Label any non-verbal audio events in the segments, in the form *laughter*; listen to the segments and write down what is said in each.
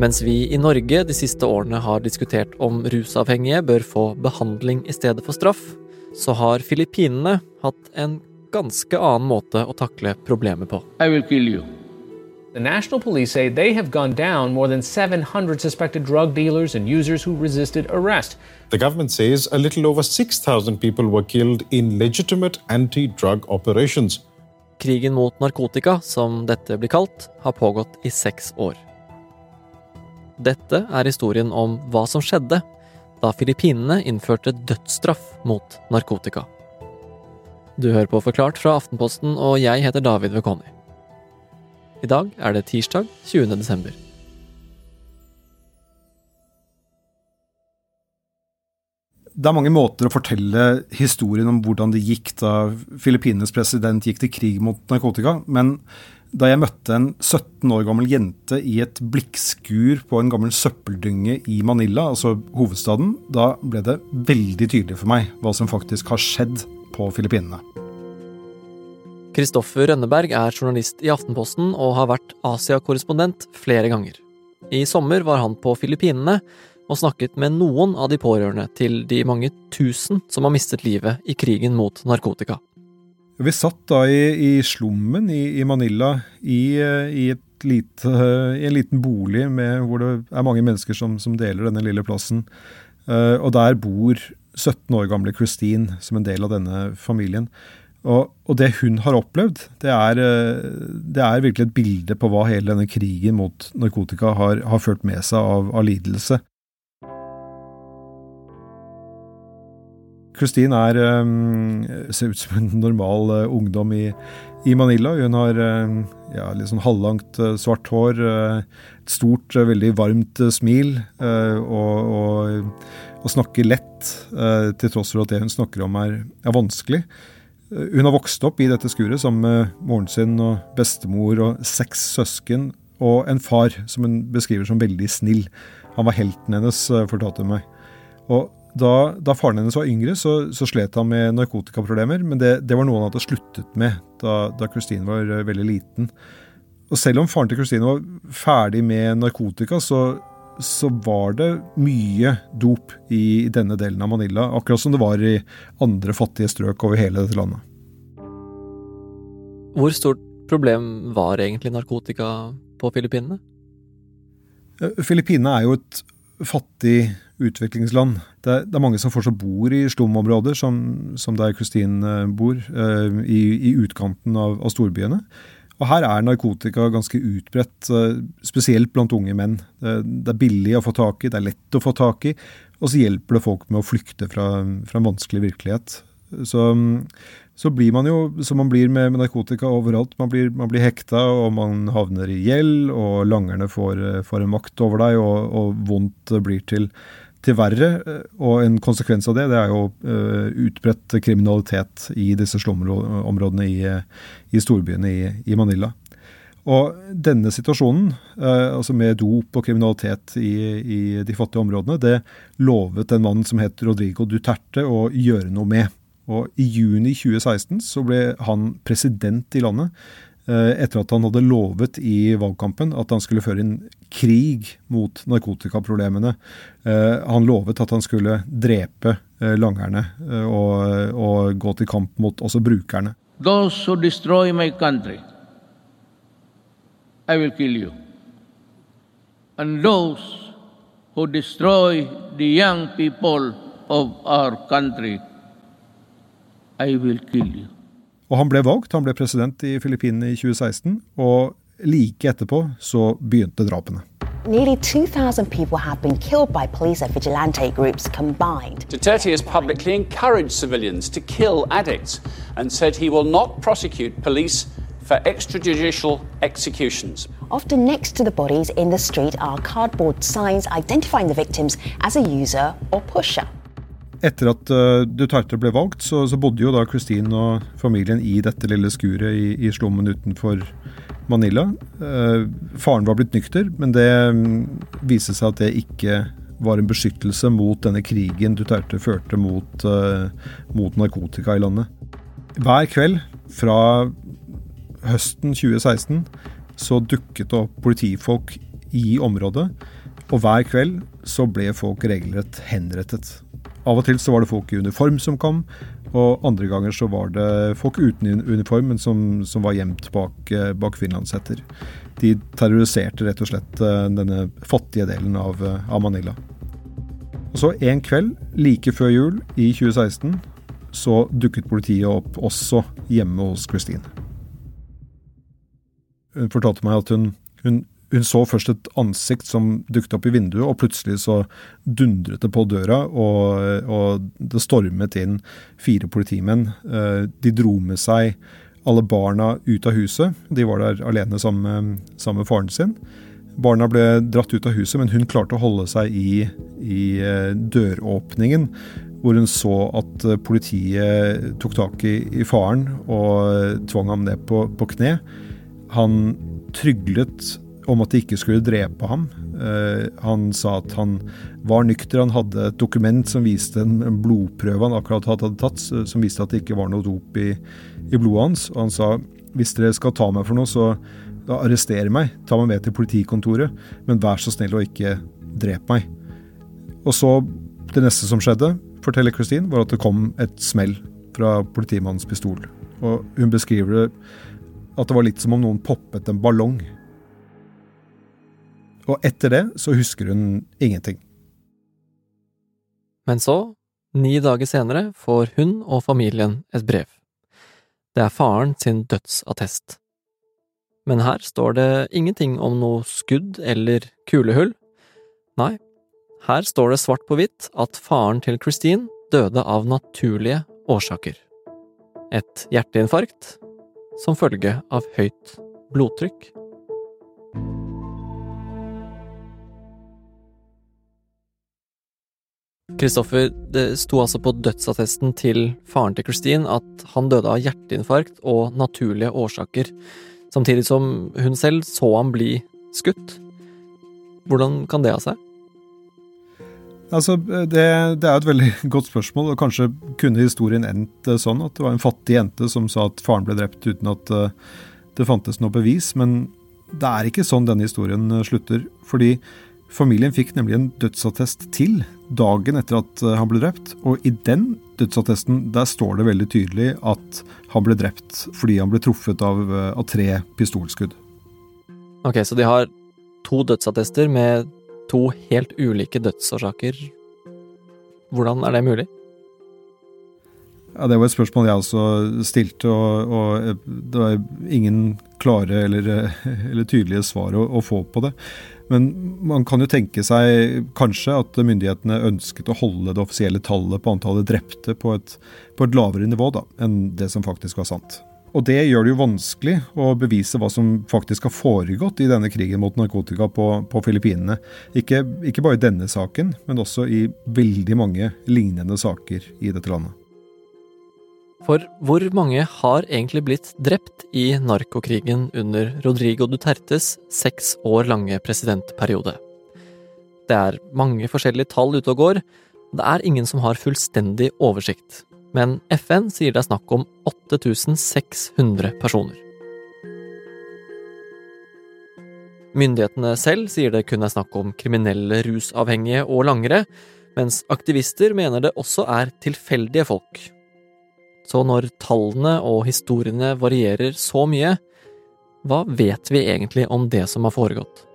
Mens vi i Norge de siste årene har diskutert om rusavhengige bør få behandling i stedet for straff, så har Filippinene hatt en ganske annen måte å takle problemet på. I will kill you. The National Police say they have gone down more than 700 suspected drug dealers and users who resisted arrest. The government says a little over 6,000 people were killed in legitimate anti drug operations. Krigen mot narkotika, som dette blir kalt, har pågått i seks år. Dette er historien om hva som skjedde da Filippinene innførte dødsstraff mot narkotika. Du hører på Forklart fra Aftenposten, og jeg heter David Vekoni. I dag er det tirsdag 20. desember. Det er mange måter å fortelle historien om hvordan det gikk da Filippinenes president gikk til krig mot narkotika, men da jeg møtte en 17 år gammel jente i et blikkskur på en gammel søppeldynge i Manila, altså hovedstaden, da ble det veldig tydelig for meg hva som faktisk har skjedd på Filippinene. Kristoffer Rønneberg er journalist i Aftenposten og har vært Asia-korrespondent flere ganger. I sommer var han på Filippinene og snakket med noen av de pårørende til de mange tusen som har mistet livet i krigen mot narkotika. Vi satt da i, i slummen i, i Manila i, i, lite, i, en liten bolig med, hvor det er mange mennesker som, som deler denne lille plassen. Uh, og der bor 17 år gamle Christine som en del av denne familien. Og, og, det hun har opplevd, det er, det er, virkelig et bilde på hva hele denne krigen mot narkotika har, har ført med seg av, av lidelse. Christine er, um, ser ut som en normal uh, ungdom i, i, Manila. Hun har uh, ja, litt sånn halvlangt uh, svart hår, et stort, veldig varmt smil og, og, og, snakker lett, til tross for at det hun snakker om er, er vanskelig. Hun har vokst opp i dette skuret sammen med moren sin og bestemor og seks søsken og en far som hun beskriver som veldig snill. Han var helten hennes, fortalte hun meg. Og da, da, faren hennes var yngre, så, så slet han med narkotikaproblemer, men det, det, var noe han hadde sluttet med da, da Christine var uh, veldig liten. Og selv om faren til Christine var ferdig med narkotika, så, så var det mye dop i, i denne delen av Manila, akkurat som det var i andre fattige strøk over hele dette landet. Hvor stort problem var egentlig narkotika på Filippinene? Eh, Filippinene er jo et fattig utviklingsland. Det er, det er mange som fortsatt bor i slumområder, som, som der Christine eh, bor, eh, i, i, utkanten av, av, storbyene. Og Her er narkotika ganske utbredt, eh, spesielt blant unge menn. Det, er billig å få tak i, det er lett å få tak i, og så hjelper det folk med å flykte fra, fra en vanskelig virkelighet. Så, så blir man jo som man blir med, med narkotika overalt. Man blir, man blir, hekta, og man havner i gjeld, og langerne får, får en makt over deg, og, og vondt blir til, til verre. Og en konsekvens av det, det er jo uh, utbredt kriminalitet i disse slumområdene i, i storbyene i, i, Manila. Og denne situasjonen, uh, altså med dop og kriminalitet i, i, de fattige områdene, det lovet en mann som het Rodrigo Duterte å gjøre noe med. Og I juni 2016 så ble han president i landet eh, etter at han hadde lovet i valgkampen at han skulle føre en krig mot narkotikaproblemene. Eh, han lovet at han skulle drepe eh, langerne og, og, gå til kamp mot også brukerne. Those who destroy my country, I will kill you. And those who destroy the young people of our country, i will kill you. Og han ble valgt, han ble president i Filippinene i 2016, og like etterpå så begynte drapene. Nearly 2,000 people have been killed by police and vigilante groups combined. Duterte has publicly encouraged civilians to kill addicts and said he will not prosecute police for extrajudicial executions. Often next to the bodies in the street are cardboard signs identifying the victims as a user or pusher. Etter at uh, Duterte ble valgt, så, så, bodde jo da Christine og familien i dette lille skuret i, i slummen utenfor Manila. Uh, faren var blitt nykter, men det um, viste seg at det ikke var en beskyttelse mot denne krigen Duterte førte mot, uh, mot narkotika i landet. Hver kveld fra høsten 2016 så dukket det opp politifolk i området, og hver kveld så ble folk regelrett henrettet. Av og til så var det folk i uniform som kom, og andre ganger så var det folk uten uniform, men som, som var gjemt bak, eh, bak finlandshetter. De terroriserte rett og slett eh, denne fattige delen av, eh, av Manila. Og så En kveld like før jul i 2016 så dukket politiet opp også hjemme hos Christine. Hun fortalte meg at hun, hun hun så først et ansikt som dukket opp i vinduet, og plutselig så dundret det på døra, og, og det stormet inn fire politimenn. Eh, de dro med seg alle barna ut av huset. De var der alene sammen, sammen med faren sin. Barna ble dratt ut av huset, men hun klarte å holde seg i, i eh, døråpningen, hvor hun så at eh, politiet tok tak i, i faren og tvang ham ned på, på kne. Han tryglet om at de ikke skulle drepe ham. Uh, han sa at han var nykter. Han hadde et dokument som viste en, blodprøve han akkurat hadde tatt, som viste at det ikke var noe dop i, i, blodet hans. Og han sa hvis dere skal ta meg for noe, så da arrester meg. Ta meg med til politikontoret, men vær så snill å ikke drepe meg. Og så, det neste som skjedde, forteller Christine, var at det kom et smell fra politimannens pistol. Og hun beskriver at det var litt som om noen poppet en ballong og etter det så husker hun ingenting. Men så, ni dager senere, får hun og familien et brev. Det er faren sin dødsattest. Men her står det ingenting om noe skudd eller kulehull. Nei, her står det svart på hvitt at faren til Christine døde av naturlige årsaker. Et hjerteinfarkt som følge av høyt blodtrykk. Kristoffer, det sto altså på dødsattesten til faren til Christine at han døde av hjerteinfarkt og naturlige årsaker, samtidig som hun selv så ham bli skutt. Hvordan kan det ha seg? Altså, det, det, er et veldig *laughs* godt spørsmål, og kanskje kunne historien endt eh, sånn at det var en fattig jente som sa at faren ble drept uten at uh, det fantes noe bevis, men det er ikke sånn denne historien eh, slutter. fordi Familien fikk nemlig en dødsattest til dagen etter at eh, han ble drept, og i den dødsattesten der står det veldig tydelig at han ble drept fordi han ble truffet av, eh, av tre pistolskudd. Ok, så de har to dødsattester med to helt ulike dødsårsaker. Hvordan er det mulig? Ja, Det var et spørsmål jeg også stilte, og, og eh, det var ingen klare eller, *laughs* eller tydelige svar å, å, få på det. Men man kan jo tenke seg kanskje at myndighetene ønsket å holde det offisielle tallet på antallet drepte på et, på et lavere nivå da, enn det som faktisk var sant. Og det gjør det jo vanskelig å bevise hva som faktisk har foregått i denne krigen mot narkotika på, på Filippinene. Ikke, ikke bare i denne saken, men også i veldig mange lignende saker i dette landet. For hvor mange har egentlig blitt drept i narkokrigen under Rodrigo Dutertes seks år lange presidentperiode? Det er mange forskjellige tall ute og går, og det er ingen som har fullstendig oversikt. Men FN sier det er snakk om 8600 personer. Myndighetene selv sier det kun er snakk om kriminelle rusavhengige og langere, mens aktivister mener det også er tilfeldige folk, så når tallene og historiene varierer så mye, hva vet vi egentlig om det som har foregått?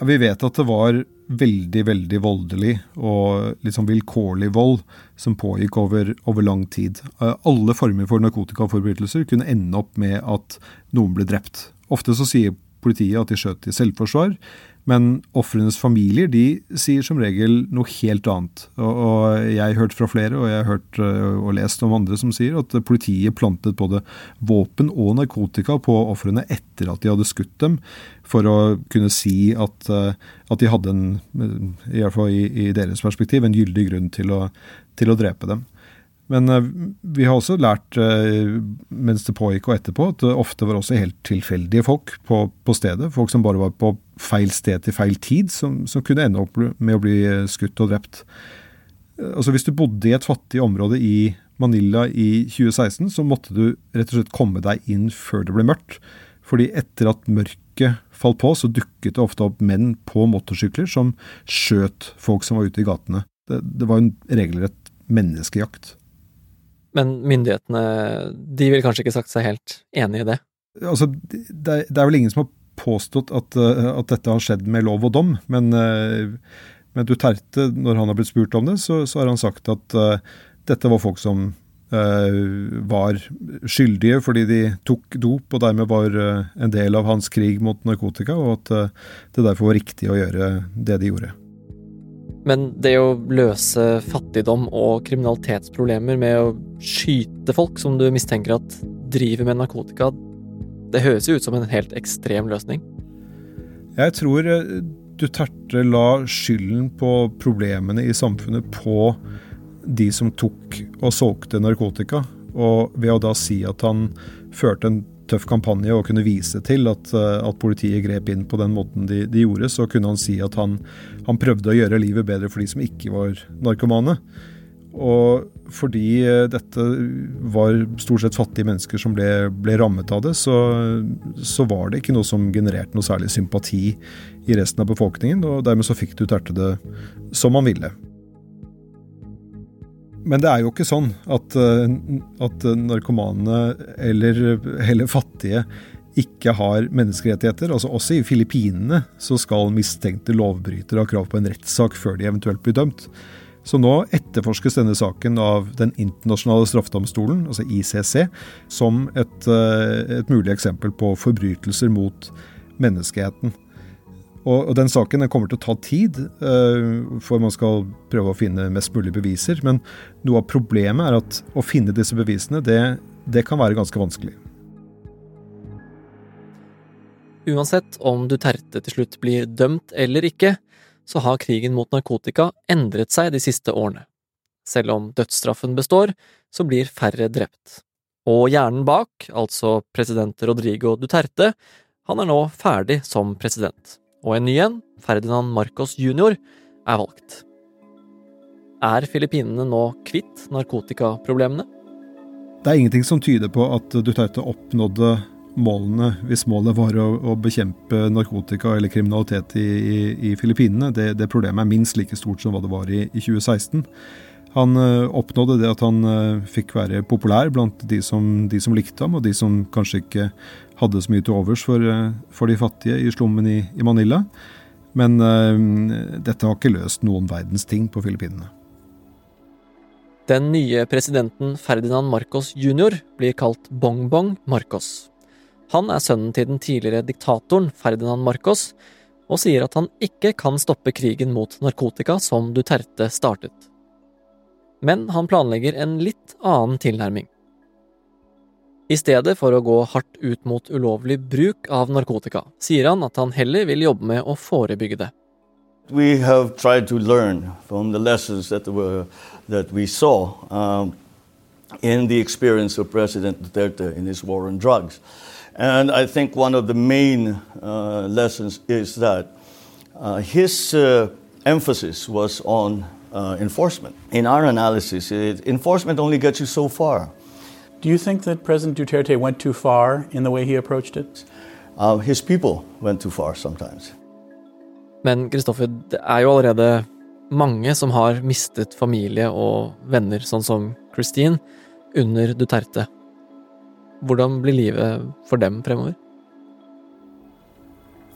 Vi vet at det var veldig, veldig voldelig og liksom vilkårlig vold som pågikk over, over lang tid. Alle former for narkotikaforbrytelser kunne ende opp med at noen ble drept. Ofte så sier politiet at de skjøt i selvforsvar, men ofrenes familier de sier som regel noe helt annet. Og, og Jeg har hørt fra flere, og jeg har hørt øh, og lest om andre som sier at politiet plantet både våpen og narkotika på ofrene etter at de hadde skutt dem, for å kunne si at, øh, at de hadde en, i hvert fall i, i deres perspektiv, en gyldig grunn til å, til å drepe dem. Men uh, vi har også lært uh, mens det pågikk og etterpå, at det ofte var også helt tilfeldige folk på, på stedet. Folk som bare var på feil sted til feil tid, som, som kunne ende opp med å bli eh, skutt og drept. Altså Hvis du bodde i et fattig område i Manila i 2016, så måtte du rett og slett komme deg inn før det ble mørkt. Fordi etter at mørket falt på, så dukket det ofte opp menn på motorsykler som skjøt folk som var ute i gatene. Det, det var en regelrett menneskejakt. Men myndighetene de vil kanskje ikke sagt seg helt enig i det? Altså, det, det er vel ingen som har påstått at, eh, at, dette har skjedd med lov og dom, men, eh, men Duterte, når han har blitt spurt om det, så, så har han sagt at uh, dette var folk som uh, var skyldige fordi de tok dop og dermed var uh, en del av hans krig mot narkotika, og at det derfor var riktig å gjøre det de gjorde. Men det å løse fattigdom og kriminalitetsproblemer med å skyte folk som du mistenker at driver med narkotika, det høres jo ut som en helt ekstrem løsning. Jeg tror eh, Duterte la skylden på problemene i samfunnet på de som tok og solgte narkotika, og ved å da si at han førte en tøff kampanje og kunne vise til at, eh, at politiet grep inn på den måten de, de, gjorde, så kunne han si at han, han, prøvde å gjøre livet bedre for de som ikke var narkomane. Og fordi eh, dette var stort sett fattige mennesker som ble, ble rammet av det, så, så, var det ikke noe som genererte noe særlig sympati i resten av befolkningen, og dermed så fikk Duterte det som han ville. Men det er jo ikke sånn at, eh, at narkomane eller heller fattige ikke har menneskerettigheter. Altså Også i Filippinene så skal mistenkte lovbrytere ha krav på en rettssak før de eventuelt blir dømt. Så nå etterforskes denne saken av Den internasjonale straffedomstolen, altså ICC, som et, eh, et mulig eksempel på forbrytelser mot menneskeheten. Og, og den saken den kommer til å ta tid, uh, for man skal prøve å finne mest mulig beviser. Men noe av problemet er at å finne disse bevisene, det, det kan være ganske vanskelig. Uansett om Duterte til slutt blir dømt eller ikke, så har krigen mot narkotika endret seg de siste årene. Selv om dødsstraffen består, så blir færre drept. Og hjernen bak, altså president Rodrigo Duterte, han er nå ferdig som president og en ny en, Ferdinand Marcos jr., er valgt. Er Filippinene nå kvitt narkotikaproblemene? Det er ingenting som tyder på at Duterte oppnådde målene hvis målet var å, å bekjempe narkotika eller kriminalitet i, i, i Filippinene. Det, det, problemet er minst like stort som hva det var i, i 2016. Han uh, oppnådde det at han uh, fikk være populær blant de som, de som, likte ham, og de som kanskje ikke hadde så mye til overs for, uh, for de fattige i slummen i, i Manila. Men dette har ikke løst noen verdens ting på Filippinene. Den nye presidenten Ferdinand Marcos jr. blir kalt Bongbong Marcos. Han er sønnen til den tidligere diktatoren Ferdinand Marcos, og sier at han ikke kan stoppe krigen mot narkotika som Duterte startet men han planlegger en litt annen tilnærming. I stedet for å gå hardt ut mot ulovlig bruk av narkotika, sier han at han heller vil jobbe med å forebygge det. We have tried to learn from the lessons that, were, that we saw um, in the experience of President Duterte in his war on drugs. And I think one of the main uh, lessons is that uh, his uh, emphasis was on uh, enforcement. In our analysis, it, enforcement only gets you so far. Do you think that President Duterte went too far in the way he approached it? Uh, his people went too far sometimes. Men Kristoffer, det er jo allerede mange som har mistet familie og venner, sånn som Christine, under Duterte. Hvordan blir livet for dem fremover?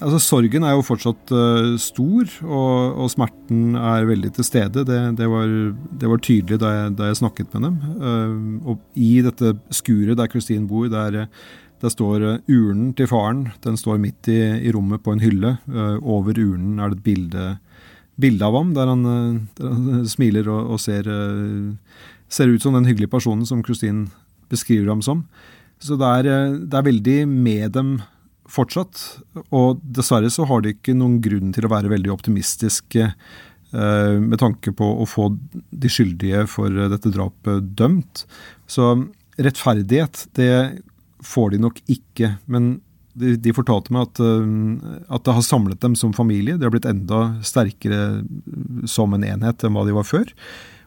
Altså, sorgen er jo fortsatt uh, stor, og, og, smerten er veldig til stede. Det, det, var, det var, tydelig da jeg, da jeg, snakket med dem. Uh, og i dette skuret der Christine bor, der, der står uh, urnen til faren. Den står midt i, i rommet på en hylle. over urnen er det et bilde, bilde av ham, der han, der han smiler og, og ser, ser, ut som den hyggelige personen som Christine beskriver ham som. Så det er, det er veldig med dem fortsatt. Og dessverre så har de ikke noen grunn til å være veldig optimistiske eh, med tanke på å få de skyldige for dette drapet dømt. Så rettferdighet, det får de nok ikke. Men de, fortalte meg at, uh, at, det har samlet dem som familie. De har blitt enda sterkere som en enhet enn hva de var før.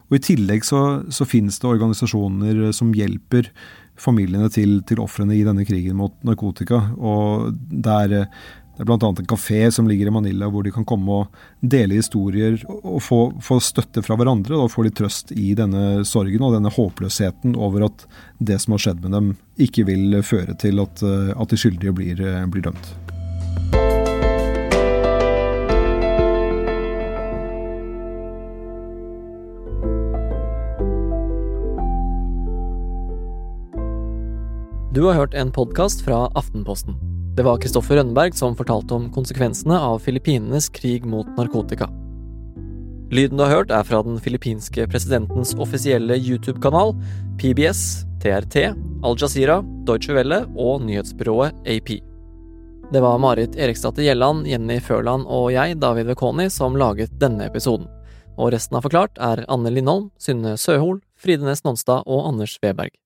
Og I tillegg så, så finnes det organisasjoner som hjelper familiene til, til ofrene i denne krigen mot narkotika. og det er, det er bl.a. en kafé som ligger i Manila hvor de kan komme og dele historier og få, få, støtte fra hverandre. og få litt trøst i denne sorgen og denne håpløsheten over at det som har skjedd med dem, ikke vil føre til at, at de skyldige blir, blir dømt. Du har hørt en podkast fra Aftenposten. Det var Kristoffer Rønneberg som fortalte om konsekvensene av Filippinenes krig mot narkotika. Lyden du har hørt, er fra den filippinske presidentens offisielle YouTube-kanal, PBS, TRT, Al Jazeera, Deutsche Welle og nyhetsbyrået AP. Det var Marit Eriksdatter Gjelland, Jenny Førland og jeg, David Vekoni, som laget denne episoden. Og resten av Forklart er Anne Lindholm, Synne Søhol, Fride Næss Nonstad og Anders Weberg.